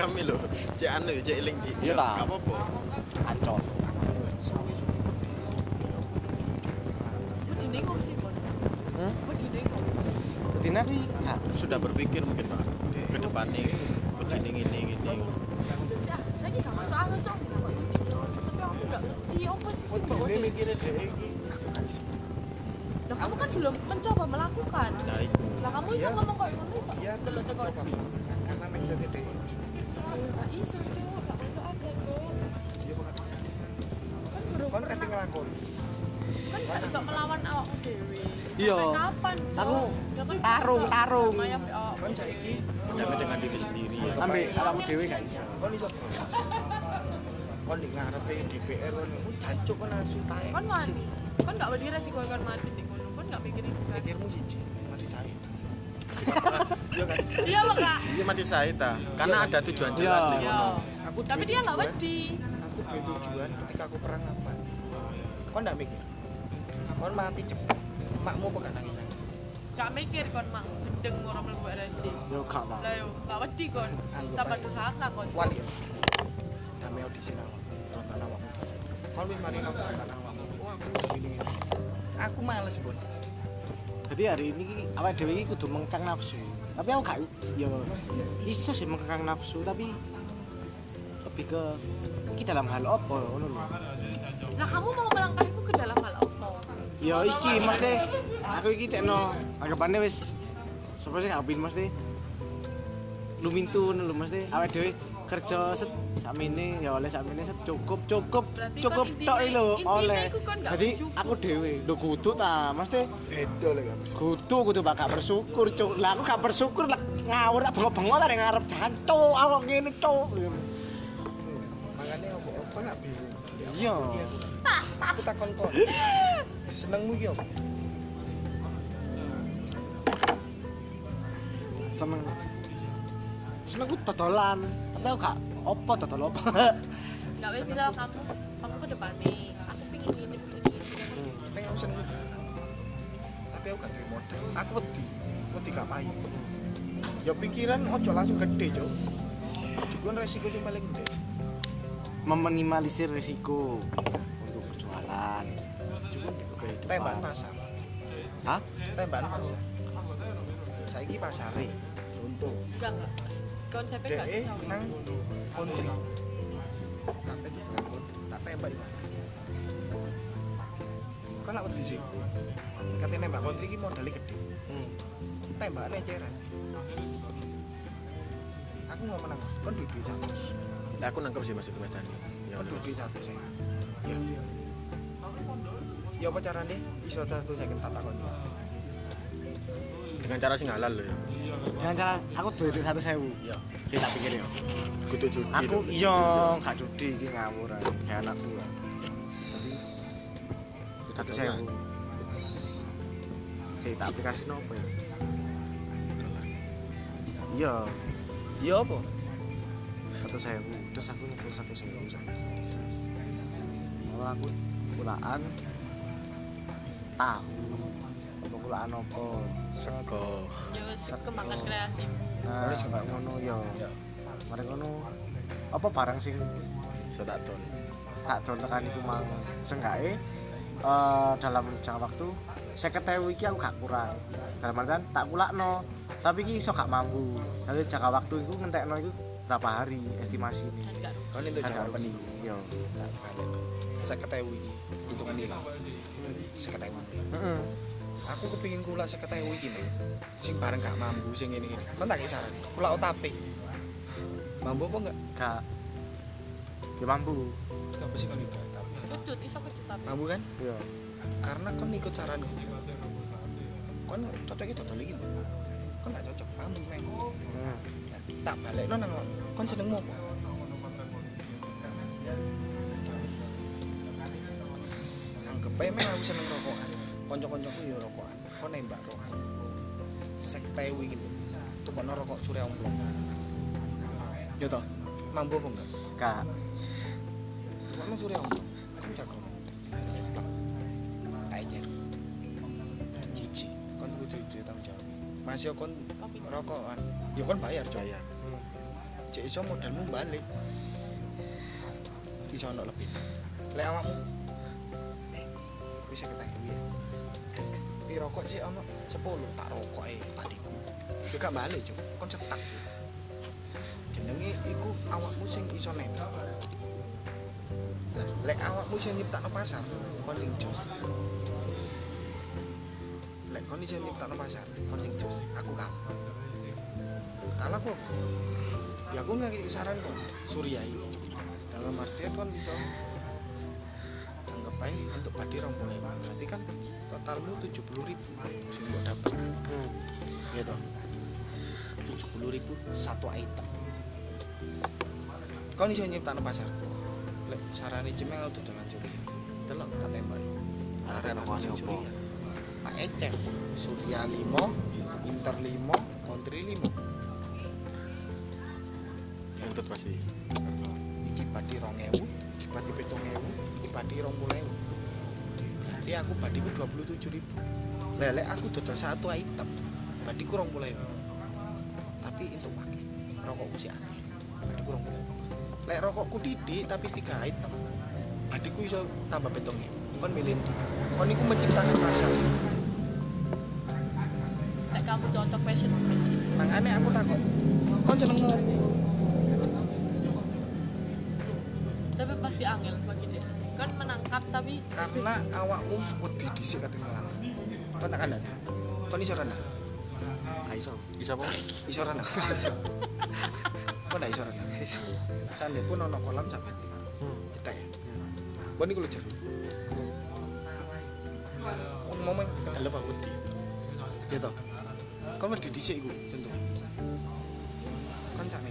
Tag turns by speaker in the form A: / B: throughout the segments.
A: kami lho. Cek anu cek eling Cik.
B: Iya, ta.
A: Gak apa-apa.
B: Ancol.
C: Wedine kok sih, Bon?
B: Hmm?
C: Wedine kok.
B: Betina gak
A: Sudah berpikir mungkin Pak ke depannya begini gini gini.
C: Sih, saya gak masuk akal, Cok. Tapi aku gak ngerti apa sih sih
D: Wedine dhek iki.
C: Lah kamu kan belum mencoba melakukan.
A: Nah itu.
C: Lah kamu iso
D: Iya.
C: ngomong kok ngono iso.
D: Iya,
C: Delok teko.
D: coba karena mindsetnya dhek.
C: Ya gak iso, Cok. Gak masuk akal, Cok.
D: Iya kok
C: Kan guru
D: nglakon.
C: kan gak iso melawan awakmu dhewe.
B: Iya.
C: Kapan?
B: Aku
C: Ya kan
B: tarung, tarung.
C: Awakmu
D: Kon saiki
A: Berdamai dengan diri sendiri.
B: Ambek awakmu dhewe gak iso.
D: kon iso kon di ngarepe DPR kon jancuk kon asu tae.
C: Kon wani. Kon gak wedi resiko kon mati ning kono. Kon gak mikirin kan.
D: Mikirmu siji, mati saya. Iya kan?
C: Iya. Kak.
A: Iya mati saya ta. Karena ada tujuan jelas
B: Iya.
A: di
C: Iya.
A: kono.
D: Aku
C: Tapi dia gak wedi.
D: Aku tujuan ketika aku perang. Kon ndak mikir. Kon mati cepet. Makmu apa gak nangis?
C: Gak mikir kon mak gendeng ora mlebu RSI.
B: Yo gak mau.
C: Lah yo gak wedi kon. Tambah durhaka kon.
D: Wali ya. Damai audisi awak. Nonton awakmu dhisik. Kon wis mari nonton awakmu. Oh aku gini. Aku males, Bon.
B: Jadi hari ini ki awake dhewe iki kudu mengkang nafsu. Tapi aku gak yo iso sih mengkang nafsu tapi lebih ke iki dalam hal apa ngono lho.
C: Lah kamu mau melangkahku ke dalam hal apa?
B: Yo iki mesti aku iki cekno. Anggapane wis sapa sih ngapin mesti lumintu lho mesti awake dhewe kerja set sakmene ya oleh sakmene set cukup cukup
C: Berarti
B: cukup tok lho oleh. Jadi aku dhewe. Lho kudu ta mesti
D: Beda kan.
B: kudu kudu bakal bersyukur cuk. Lah aku gak bersyukur lah ngawur tak bengok-bengok lah yang ngarep jancuk awak ngene cuk.
D: Makanya apa apa nak bingung.
B: iya
D: Aku takon kon. Senengmu apa?
B: seneng seneng ku dodolan tapi aku gak apa dodol apa
C: Gak wis misal kamu kamu ke depan nih. Aku pingin ini pingin ini.
D: Neng aku seneng. Tapi aku gak duwe modal. Aku wedi. Wedi gak payu. Ya pikiran ojo langsung gede, Cuk. Juga resiko sing paling gede.
B: meminimalisir berjualan
D: Tembakan pasar.
B: Hah?
D: Tembakan pasar. Saiki pasare. Contoh,
C: Enggak enggak. Konsepnya gak
D: DE
C: sejauh
D: nang
C: itu.
D: country. Kabeh tutulan country. Tak tembak iku. Kan lak wedi sih. Katanya nembak country iki modalnya gede.
B: Hmm.
D: Tembakan eceran. Aku ngomong nang, kon duit satu.
A: Aku nangkep sih maksud Mas Dani. Ya udah.
D: duit satu saya. Ya. Ya apa caranya? Iso satu saya tak takon.
A: Dengan cara sing halal loh ya.
B: dengan cara aku duit satu sewu
D: Ya.
B: kita pikir ya
A: Kudu judi.
B: aku iya gak judi iki ngawur ae kayak anakku lah tapi satu sewu cek tak aplikasi nopo ya iya
D: Ya apa?
B: satu sewu terus aku nyebut satu sewu kalau aku kulaan tahu mau kulaan apa
A: Sego.
C: Wis kembangkan kreasimu.
B: nah
D: coba.
B: kayak ngono ya
D: Ya.
B: mari ngono apa barang sing
A: So tak ton.
B: tak dol tekan iku mang senggae eh dalam jangka waktu saya ketahui iki aku gak kurang dalam artian tak kulakno tapi iki iso gak mampu jadi jangka waktu iku ngentekno iku berapa hari estimasi ini
C: rugi.
D: Kon itu jawaban
B: apa?
D: iku.
B: Yo.
D: Tak balik. Saya ketahui hitungan nilai. Saya ketahui.
B: Heeh.
D: Aku kepingin kula saya ketahui gini. Sing bareng gak mampu sing ini ini. Kon tak saran. Kula otape. Mampu apa enggak?
B: gak ya mampu
D: Apa sih kon enggak tapi.
C: Kecut, iso kecut tapi.
D: Mampu kan?
B: yo
D: Karena kon ikut saranku. Kon cocoknya dodol iki. Kon gak cocok mampu men.
B: Heeh.
D: Nah, tak balik nang kon senengmu apa? Men aku seneng rokokan. Kanca-kancaku ya rokokan. Kon nembak rokok. Ketahui gitu. Tuh kono rokok surya omplong. Ya toh, mampu apa enggak?
B: gak
D: Kono surya omplong. Kon jago. Plak. Tak ecer. Cici. Kon kudu duwe tanggung jawab. Mas yo kon rokokan. Ya kon bayar.
A: Bayar.
D: cek iso modalmu balik iso ono lebih lek awakmu bisa kita ya. Tapi rokok sih ono 10 tak rokok eh tadiku ya gak balik cuk. Kon cetak. Jenenge iku awakmu sing iso netok Lah, lek awakmu sing nyiptakno pasar kon ning jos. Lek kon iso nyiptakno pasar kon ning jos. Aku kalah. Kalah kok. Ya aku ngasih saran kok Surya ini dalam artian kon bisa untuk padi puluh ribu. berarti kan totalmu tujuh puluh ribu sing mbok dapat
B: Hmm.
D: gitu tujuh puluh ribu satu item kau nih nyiptain pasar lek sarane cemeng auto dengan curi delok tak tembak
A: Arek rokokane opo?
D: tak ecek surya limo inter limo kontri limo
A: Untuk pasti.
D: iki padi rong ewu iki padi pitung ewu padi rong puluh ewu. Berarti aku padiku dua puluh tujuh ribu. Lele aku dodol satu item padiku rong puluh ewu. Tapi itu pakai rokokku sih akeh. Padiku rong puluh ewu. Lek rokokku didik tapi tiga item padiku iso tambah ewu kon milih ndi? Kon iku menciptakan pasar.
C: Nek kamu cocok passion sih.
D: makanya aku takut kon jeneng ngopo
C: Tapi pasti angel bagi
D: karena awakmu wedi dhisik kate ngelang kon tak kandhani kon iso renang
B: Gak iso.
A: Bisa apa?
D: iso renang iso. Kok ndak iso renang iso. Sande pun ono kolam sampe
B: Hmm.
D: cedak ya? Kon niku lho jeru wong momen kedelep aku wedi ya toh. Kon wedi dhisik iku tentu kon sak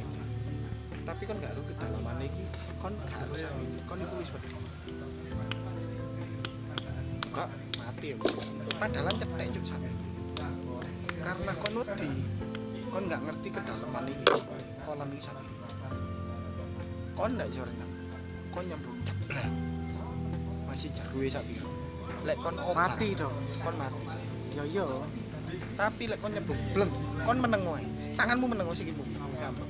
D: tapi kon gak harus kedalaman iki. Kon gak harus sak kon iku wis wedi kok mati ya padahal cetek cuk nete karena kon wedi kon nggak ngerti kedalaman ini kolam ini sampai kon nggak iso renang kon nyemplung jeblak masih jarwe sak piro lek kon ombak
B: Mati dong.
D: kon mati.
B: Yo yo.
D: tapi lek kon nyemplung bleng kon meneng wae. Tanganmu meneng wae sikilmu. Gampang.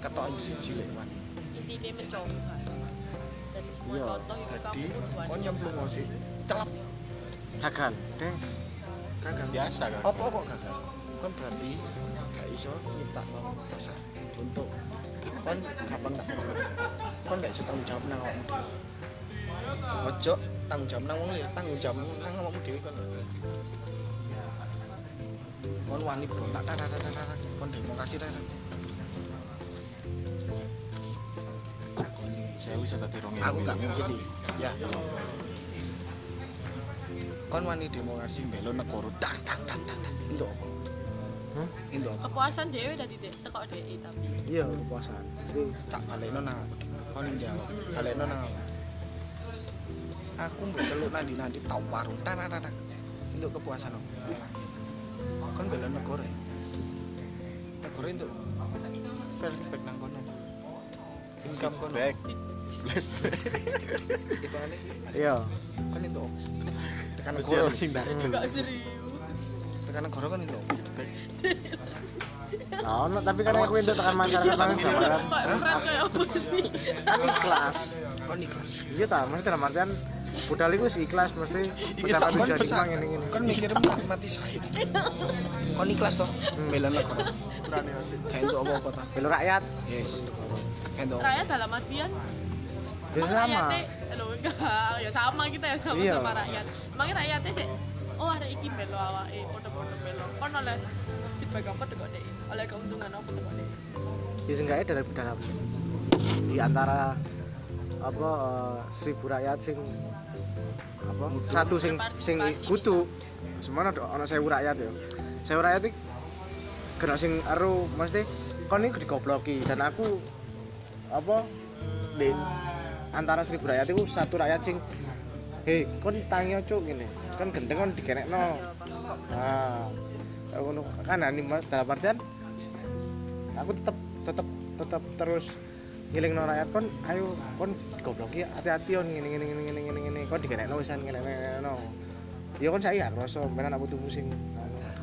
D: Ketok cilik wan
C: inti dia mencoba. Dari semua
B: Iya.
C: contoh berbuat.
D: kon nyemplung sik? Celap
B: Gagal. Des.
D: gagal.
A: Biasa kan?
D: apa kok gagal? Kon berarti gak iso nyiptakno pasar untuk kon gampang tak kon gak iso tanggung jawab nang awakmu dhewe. Ojo tanggung jawab nang wong liya tanggung jawab nang awakmu dhewe kon. Kon wani berontak tak tak tak tak tak. Kon demokrasi tak
A: bisa tadi rong
D: aku gak mungkin ya kon wani demokrasi mbelo negara dang dang dang dang. untuk apa?
B: Hmm?
D: untuk apa?
C: Kepuasan dia udah di tekok dia tapi.
B: Iya, kepuasan. Mesti
D: tak balekno nang aku. Kon jawab balekno nang aku. Aku mbok teluk nandi nandi tau warung. Tan tan tan untuk kepuasan aku kon bela negara ya? negara untuk flashback nang kono. Income kono.
A: Back. Flashback.
D: itu aneh
B: iya.
D: kan itu apa? tekan
A: Mesti
D: negara
A: harus hindar.
C: Gak serius.
D: tekan negara kan itu?
B: Nah, ono tapi kan aku itu tekan masyarakat kan.
C: Kok friend kayak apa sih?
B: Kan ikhlas.
D: kon ikhlas
B: Iya ta, mesti dalam artian budal iku wis ikhlas mesti mendapat tujuan iki ngene ngene.
D: kon mikir mati, mati syahid kon ikhlas toh bela negara kayak itu apa apa ta
B: Bela rakyat.
D: yes kayak?
C: Rakyat dalam artian
B: Ya
C: emang
B: sama.
C: rakyatnya loh enggak. Ya sama kita ya sama
B: Iya.
C: sama rakyat. Emangnya rakyatnya sih oh ada iki belo awake podo-podo belo kon oleh feedback apa tuh kok deh oleh keuntungan apa tuh kok deh
B: Ya seenggaknya dalam dalam. Di antara apa eh, seribu rakyat sing apa satu sing sing kutu semana ada ono sewu rakyat ya. Sewu rakyat iki kena sing aru mesti kon iki digobloki. Dan aku apa di antara seribu rakyat itu satu rakyat sing hei kon tangi cuk gini kan gendeng kon dikenekno.
C: Kok
B: Nah, ngono. Kan ini mas dalam artian aku tetap tetap tetap terus ngiling rakyat kon ayo kon goblok ya hati-hati on ngene ngene ngene ngene ngene ngene kon dikenekno wisan ngene ngene no ya kon saya rasa menan aku tuh pusing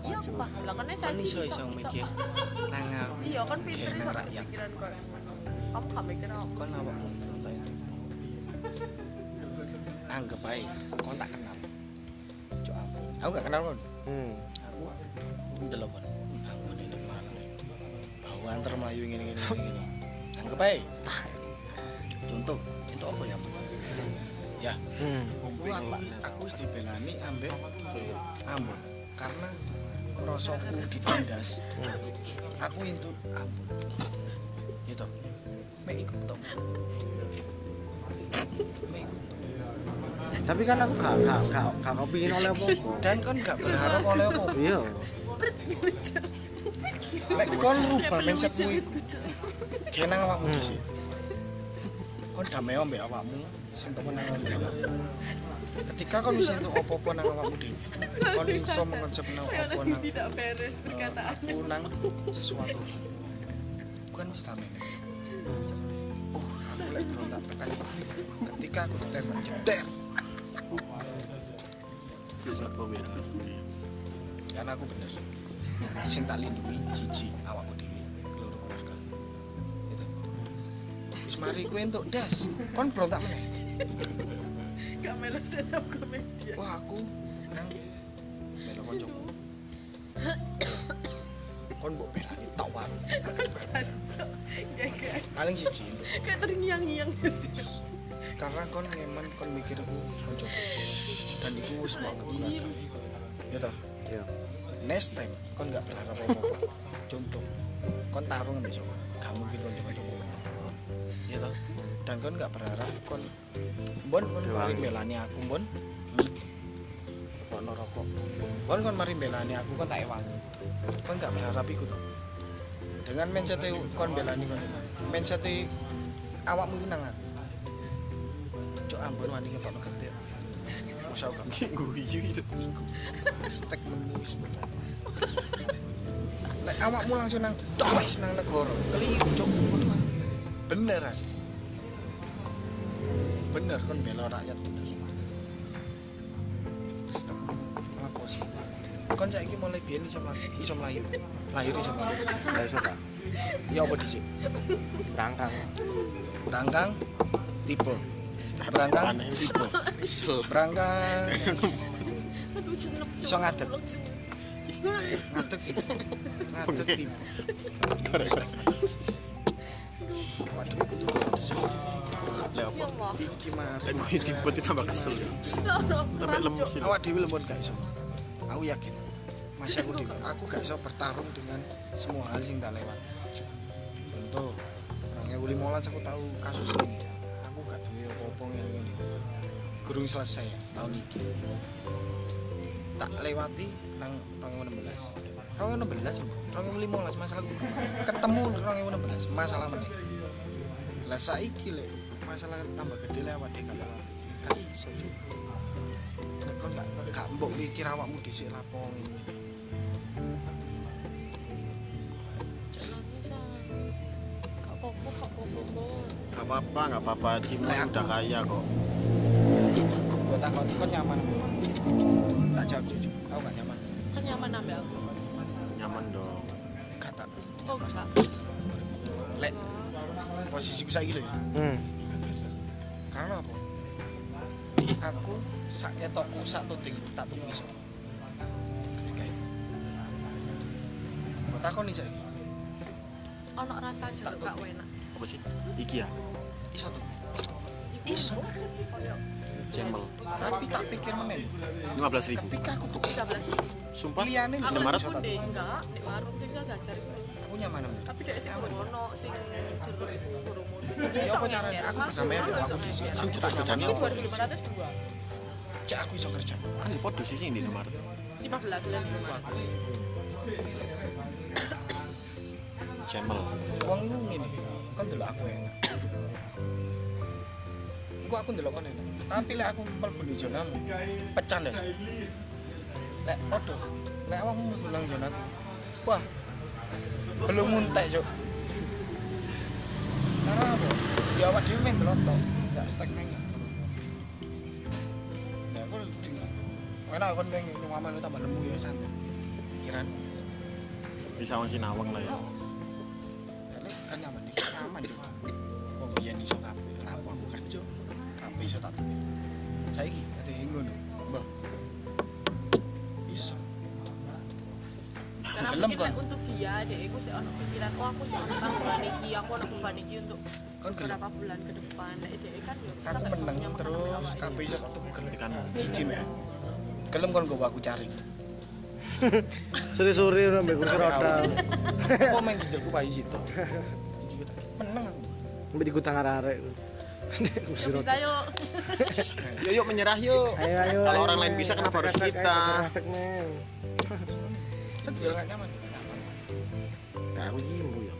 C: iya paham lah kan saya
D: Kan iso iso mikir
C: iya kan pinter iso pikiran kok. Kamu gak mikir apa?
D: Kon awakmu itu. Anggap aja kon tak kenal. Cok aku. Aku gak kenal kon.
B: hmm.
D: Aku ndelok kon. Aku ini malang. Bau antar melayu ngene ngene ngene. Anggap aja. Contoh, itu apa ya? Ya,
B: Hmm.
D: aku aku, dibelani ambek Ambon karena rasaku ditindas. Aku itu Ambon. Gitu. Mek ikut tok. Mek ikut.
B: Tapi kan aku gak gak gak gak kepingin oleh apa
D: Dan kon gak berharap oleh apa.
B: iya
D: Lek kon rubah mindsetmu iku. Kena awakmu dhisik. Kon damai ambek awakmu sing temen nang ambek. Ketika kon wis entuk apa-apa nang awakmu dhewe, kon iso mengkonsep nang apa
C: Karena
D: nang
C: tidak beres perkataan
D: aku nang sesuatu bukan wis damai oh aku lagi berontak tekan iki. ketika aku ditembak jeder
A: Sisa pembela.
D: karena aku bener sing tak lindungi siji awakku dhewe keluarga keluarga itu wis mari kowe entuk das kon berontak
C: gak melu stand up komedi
D: wah aku nang melu koncoku kon mbok belani tok
C: gak
D: paling siji entuk
C: kayak terngiang-ngiang
D: karena kon ngeman kon mikir aku konco dan iku wis mau keluarga ya toh?
B: Iya.
D: Next time kon nggak berharap apa apa contoh kon tarung besok gak mungkin kon coba coba ya toh? Dan kon nggak berharap kon bon kon mari belani aku bon. Kok no rokok bon kon mari belani aku kon tak ewangi. Kon nggak berharap iku toh dengan mindset kon belani kon. Mindset awakmu iku nangan cok ampun wani ngetokno ketik masa aku gak
A: Guyu itu.
D: stek menu sebenarnya Lek awakmu langsung nang tois nang negara. Keliru cuk. Bener asli. Bener kon bela rakyat bener. Stek. Sih kon saiki mulai biyen iso mlayu iso mlayu lahir iso mlayu
B: iso gak
D: ya apa dhisik
B: rangkang.
D: Berangkang tipe. Berangkang
A: tipe.
D: Berangkang Iso ngadeg. ngadeg tipe ngadeg tipe waduh aku tuh
C: ya
A: apa?
C: Allah.
D: Iki mari
A: Lah gue tipe ditambah kesel. ya. Sampai ini.
D: awak dewi lembut gak iso? Aku yakin masih aku dewi aku gak iso bertarung dengan semua hal yang tak lewat contoh orangnya Willy Molan aku tahu kasus ini. Aku gak duwe ngene ini gurung selesai tahun ini tak lewati nang 2016 2016 2015 masalah gue ketemu 2016 masalah meneh. Lah saiki lek masalah tambah gede lewat deh kalau gak iso Cuk. Nek kon gak gak mbok mikir awakmu dhisik lapong
A: Gak apa-apa, gak apa-apa. Cimo
D: Lek aku-
A: udah kaya kok.
D: gue takon kon nyaman tak jawab jujur aku gak nyaman
C: kan nyaman ambil aku.
A: Nyaman dong.
D: gak tak
C: Oh, enggak.
D: lek posisiku saiki lho ya
B: hmm.
D: karena apa aku sak ketokku sak tuding tak tunggu iso ketika itu gue takon nih saiki
C: Ono rasa jeruk gak enak.
A: Apa sih? Iki ya?
D: iso tuh iso
A: Cemel.
D: tapi tak pikir meneh
A: 15 ribu.
D: ketika aku tuh
C: 13
A: Sumpah?
D: pilihannya
C: Aku
A: Indomaret?
D: iso tak
C: deh
D: tuku.
C: enggak di warung iso jajar
D: aku nyaman.
C: Tapi dek sing ono sing jeruk iku burung
D: Ya, apa caranya? Aku ambek aku di sini.
A: Sing
D: Tak
A: jeruk
D: nyaman
A: bedane
C: Ini
A: apa?
C: 2502.
D: cek aku iso kerja
A: Kan di podo sih di Indomaret.
C: 15 lan
A: Cemel.
D: uang ngene kan delok aku enak Engko aku ndelok kon enak tapi lek aku mlebu di zonamu pecah deh lek podo lek awakmu nang zonaku wah belum muntah cok karena apa? Ya awak dhewe main delok gak stek nang ya aku enak kon pengen nyaman tambah lemu ya santai. Pikiran.
A: Bisa on sinawang lah ya
D: kan nyaman iki nyaman yo. Wong biyen iso kabeh, lapo aku kerja. Kabeh iso tak tulis. Saiki ate ngono. Mbah. Iso.
C: karena
D: Gelem,
C: mungkin untuk dia deh aku sih ono pikiran oh aku sih ono tanggungan iki aku ono beban iki untuk
D: gelem.
C: beberapa bulan ke depan dia kan yo
D: Aku menang terus kabeh iso tak tuku.
A: Ikan.
D: Siji ya. Gelem kon go aku cari.
B: Sore-sore udah mbek kursi roda.
D: Apa main gijelku bayi situ. Menang aku.
B: Mbek digutang arek-arek. Kursi roda.
C: bisa yuk
A: Yuk yuk menyerah yuk.
B: Ayo ayo.
A: Kalau orang lain bisa kenapa harus kita?
D: Kan juga nyaman. Nyaman.
B: Kayak aku iki mbu ya.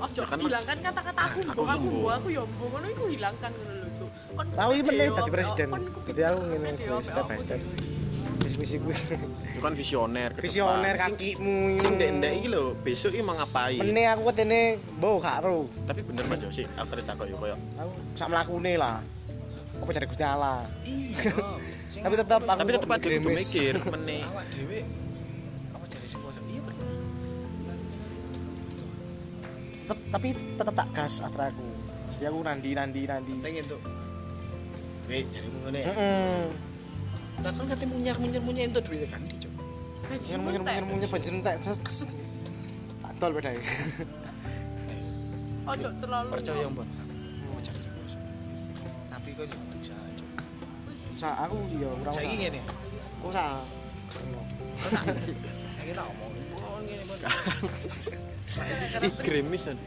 C: oh
A: Ya kan,
C: hilangkan kata-kata aku
A: aku
C: aku aku yo mbok ngono iku hilangkan ngono lho Cuk. Kon
B: Aku iki meneh dadi
C: apa-
B: presiden. Jadi aku ngene
C: yo,
B: iki, step by step. Visi gue.
A: Kan visioner. ke
B: Visioner.
A: Sing-
B: kakimu.
A: Sing ndek-ndek iki lho, besok iki mau ngapain?
B: Meneh aku ketene mbok gak ro.
A: Tapi bener Mas Yosi, aku cerita kok yo koyo
B: Aku sak mlakune lah. Apa cari Gusti Allah.
D: Iya.
B: Tapi tetap aku
A: tapi tetep
B: kok
A: ada kudu mikir meneh.
D: awak dhewe apa cari sing? Iya bener.
B: tapi tetep tak gas astraku. Jadi aku nandi nandi nandi.
D: Penting itu. Weh, jadi ngene. Lah kan kate munyar-munyar munyar itu duit kan di
C: entek.
B: munyer munyer banjir entek. Ses- ses. Tak tol beda.
C: ojo terlalu
D: Percaya cari sing bosan? Tapi kok yo kudu usaha, Cuk.
B: Sa aku yo ora usah.
D: Saiki ngene.
B: Usah.
D: Saiki tak omong. Bon ngene bon.
A: Ih, gerimis kan.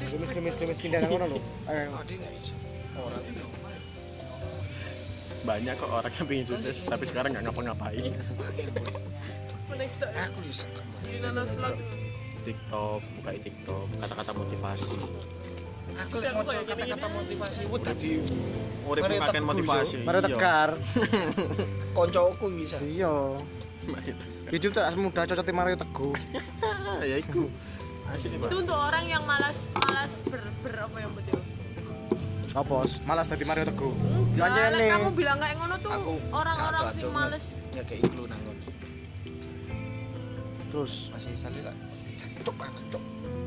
B: Gemis gemis gemis pindah nang ngono lho.
D: Ode gak iso. Orang itu.
A: Banyak kok orang yang pengen sukses tapi sekarang nggak ngapa-ngapain.
D: Aku
C: di slot
A: TikTok, buka TikTok, kata-kata motivasi.
D: Aku lek maca kata-kata motivasi ku dadi
A: Urip
D: Mari teguh,
A: motivasi.
B: Baru
A: iya.
B: tegar.
D: koncoku bisa.
B: Iya. YouTube tak semudah cocok Mario Teguh.
A: ya iku.
C: Itu untuk orang yang malas malas ber, ber apa yang betul
B: Apa? Malas dadi Mario Teguh.
C: enggak lek kamu bilang kayak ngono tuh orang-orang sing males
D: Ya kayak iklu nang ngono.
B: Terus
D: Masih salih lah. Cuk panas, cuk.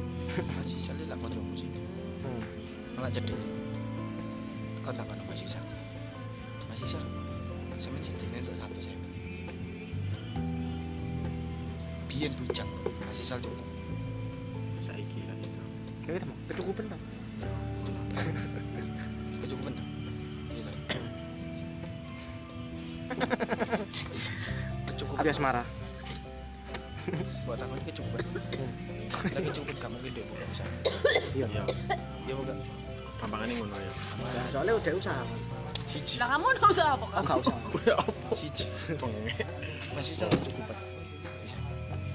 D: Masih salih lah sih.
B: hmm.
D: Malah jadi kontak kan masih sal. Masih sal. Sama jedine untuk satu saya. Biyen bujang, masih sal cukup.
A: Saiki kan iso.
B: Ya itu mah kecukupan ta.
D: Kecukupan? Iya? Kecukupan.
B: Abi asmara.
D: Buat aku ini kecukupan. Lagi kecukupan kamu gede bukan usaha.
B: Iya.
A: Ya,
D: Iya bukan.
A: gampangane ngono ya.
B: Nah, soalnya udah usaha.
D: Siji.
C: lah kamu nggak usah apa
B: Oh, gak usah.
A: Udah apa?
D: Siji.
A: Pengek.
D: Masih sal kecukupan.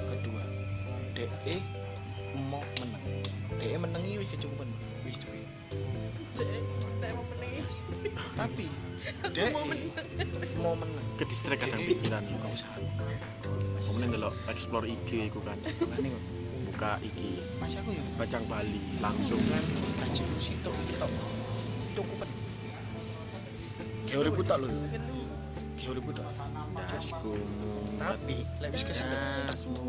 D: Kedua. DE mau menang. DE menang ini wis kecukupan. Tapi DE mau menang.
A: Ke distrik kadang pikiran ya.
D: Bukan usaha.
A: Kemudian delok explore IG iku kan.
D: Kok.
A: Buka IG,
D: Masih aku ya.
A: Bacang Bali langsung.
D: Dengan gaji situ kita cukupan. Kayak ribu tak loh. Kayak ribu tak.
A: Dasku.
D: Tapi lek wis kesenget
A: Dasmu.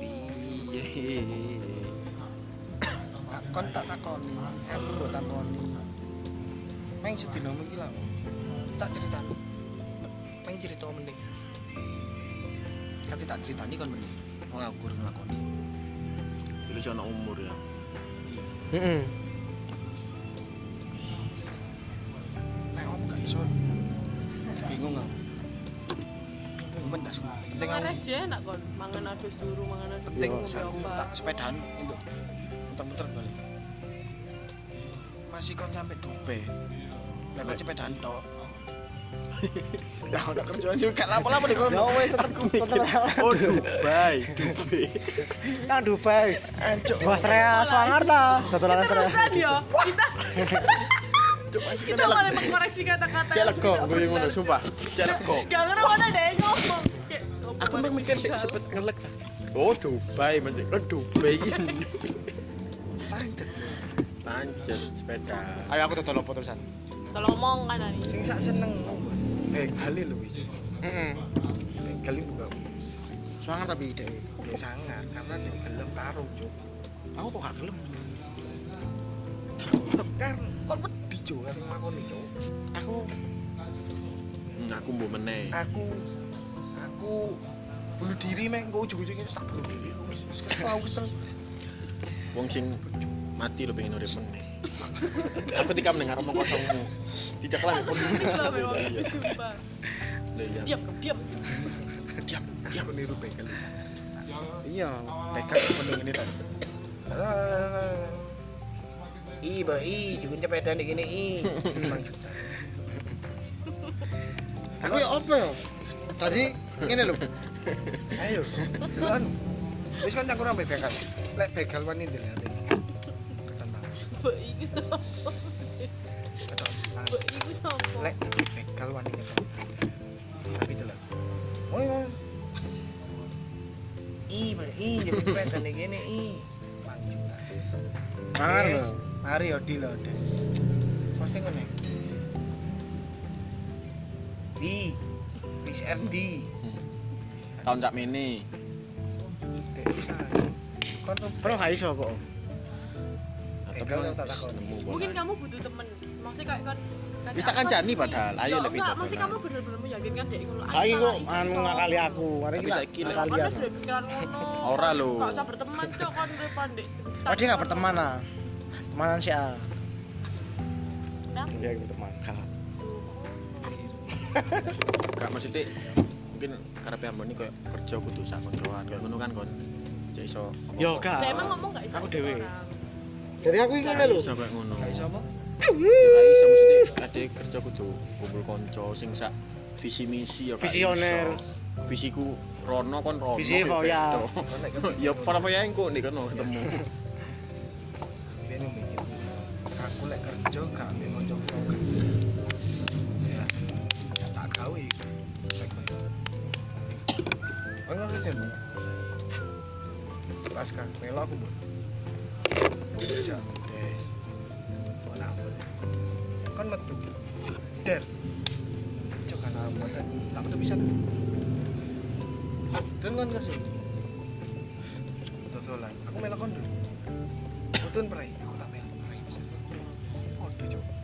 A: Piye?
D: kon tak takoni aku mbok takoni meng sedina iki lah. Tak ceritani meng cerita meneh kate tak ceritani kon meneh wong aku urung nglakoni
A: Itu sih anak umur ya.
B: Heeh.
D: nek om gak iso bingung aku. Mendas penting aku.
C: Ngares ya enak kon mangan adus dulu mangan adus
D: penting
C: ngombe
D: aku tak sepedaan itu muter-muter balik. Masih kon sampai Dubai kon sepedaan tok Nah, udah kerjaan juga lapo-lapo deh.
B: Ya wes tetep
A: Aku mikir, oh Dubai, Dubai.
B: Nang Dubai.
D: Ancuk.
B: Wah, Astrea Swangarta. Dodolan Astrea.
C: terusan ya kita kita malah mengkoreksi kata-kata
A: Cek
C: yang
A: lego,
C: tidak
A: gue ngono, sumpah. Cek lego.
C: gak ngerti mana deh ngomong
A: Aku mau mikir sih sempet ngelek. Oh Dubai, mending oh Dubai ini.
D: Pancet.
A: Lanjut sepeda.
B: Ayo aku dodol opo terusan.
C: Tolong kan Ani
D: Sing sak seneng. Eh, Gali lho wis.
B: Heeh.
D: Eh, Gali buka.
B: Sangar tapi ide.
D: Ya sangar karena nek gelem tarung, Cuk.
B: Aku kok gak gelem.
D: Kan kon wedi, Cuk, karo makone, Cuk.
B: Aku
A: Hmm, aku mbok meneh.
D: Aku aku bunuh diri meh, kok ujug-ujugnya tak bunuh diri. Aku wis kesel, aku kesel.
A: Wong sing mati lo pengen urip meneh. Aku ketika mendengar omong kosongmu, tidak lagi
C: Aku sumpah memang aku sumpah.
A: Iya.
C: Diam, diam.
A: Diam, diam.
D: Aku niru bekel.
B: iya.
D: Bekel mending ini tadi. I, ba, i, juga cepetan di gini, i. 5 juta.
B: Aku ya apa ya? Tadi ngene lho.
D: Ayo, kan. Wis kan cangkur sampe begal. Lek begal wani ndelok.
C: Sapa?
D: Lek ketan. Tapi. Oh iya. I, i, juga cepetan di gini, i. 5 juta.
B: Mangan
D: Yes.
B: lho.
D: Mari yo di lho. Pasti ngene. Di. RD.
A: Tahun tak
D: bisa. Kon
B: gak iso kok.
A: Kan
D: tak
C: Mungkin kamu butuh temen. Maksudnya kayak kan
A: Wis tak kancani padahal. Ayo lebih
C: enggak,
A: tak
C: maksudnya kamu bener-bener meyakinkan dek ngono.
B: Lagi kok anu ngakali aku. Mari kita ngakali
C: Kan
B: aku.
C: duwe pikiran ngono.
A: Ora lho.
C: Gak usah berteman cok kon repan dek.
B: Oh dia gak berteman ah. Temanan sih ah.
C: Nah,
B: Iya berteman. Gak.
A: Gak maksudnya mungkin karepe ambon iki koyo kerja kudu sak koncoan koyo ngono kan kon. Cek iso.
B: Yo gak.
C: Emang ngomong gak iso.
B: Aku dewe. Jadi aku ingin lho.
A: iso koyo ngono.
D: Gak iso apa?
A: Gak iso maksudnya ade kerja kudu kumpul konco sing sak visi misi ya
B: Visioner.
A: Visiku rono kon rono.
B: Visi
A: ya
B: foya.
A: Ya para foya engko nek kono ketemu.
D: Biar mikir. Aku lek kerja gak ambek kanca kanca. Ya. Tak gawe. Kan melo aku Dan kan kerja. Totolan. Aku melo kon dulu. Utun perai, aku tak melu perai bisa. Waduh, cok.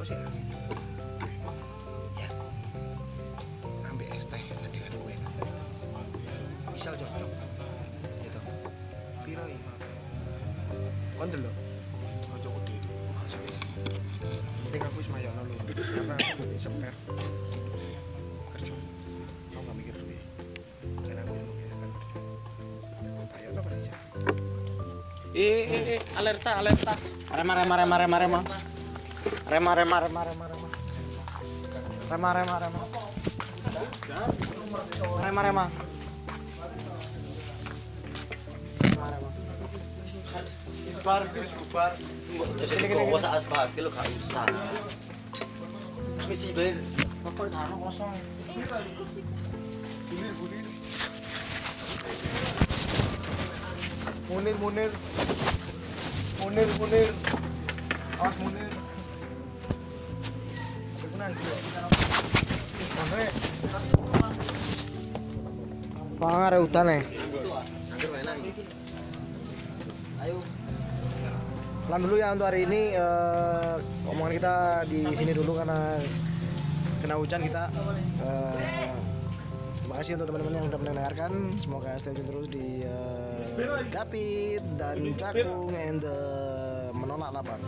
D: Coba sih. Ya. Ambil es teh tadi kan enak misal cocok. Gitu. Piro ya kon delok cocok gede. Penting aku wis mayono lu karena aku punya seper kerja. Aku gak mikir duit karena aku mau mikir kan. Mayono kan aja
A: Eh, eh, eh, alerta, alerta.
B: Rema rema rema rema rema. Rema rema rema rema rema. Rema rema rema. Rema rema. Isbar, isbar.
E: Jadi kau sak asbak lo gak usah. Misi ber.
B: Bapak itu kosong. Munir, Munir. Munir, Munir. Awas Munir. Pangar hutan ya.
E: Ayo.
B: Pelan dulu ya untuk hari ini eh, omongan kita di sini dulu karena kena hujan kita. Eh, terima kasih untuk teman-teman yang sudah mendengarkan. Semoga stay tune terus di eh, Dapit dan Cakung and the menolak lapar.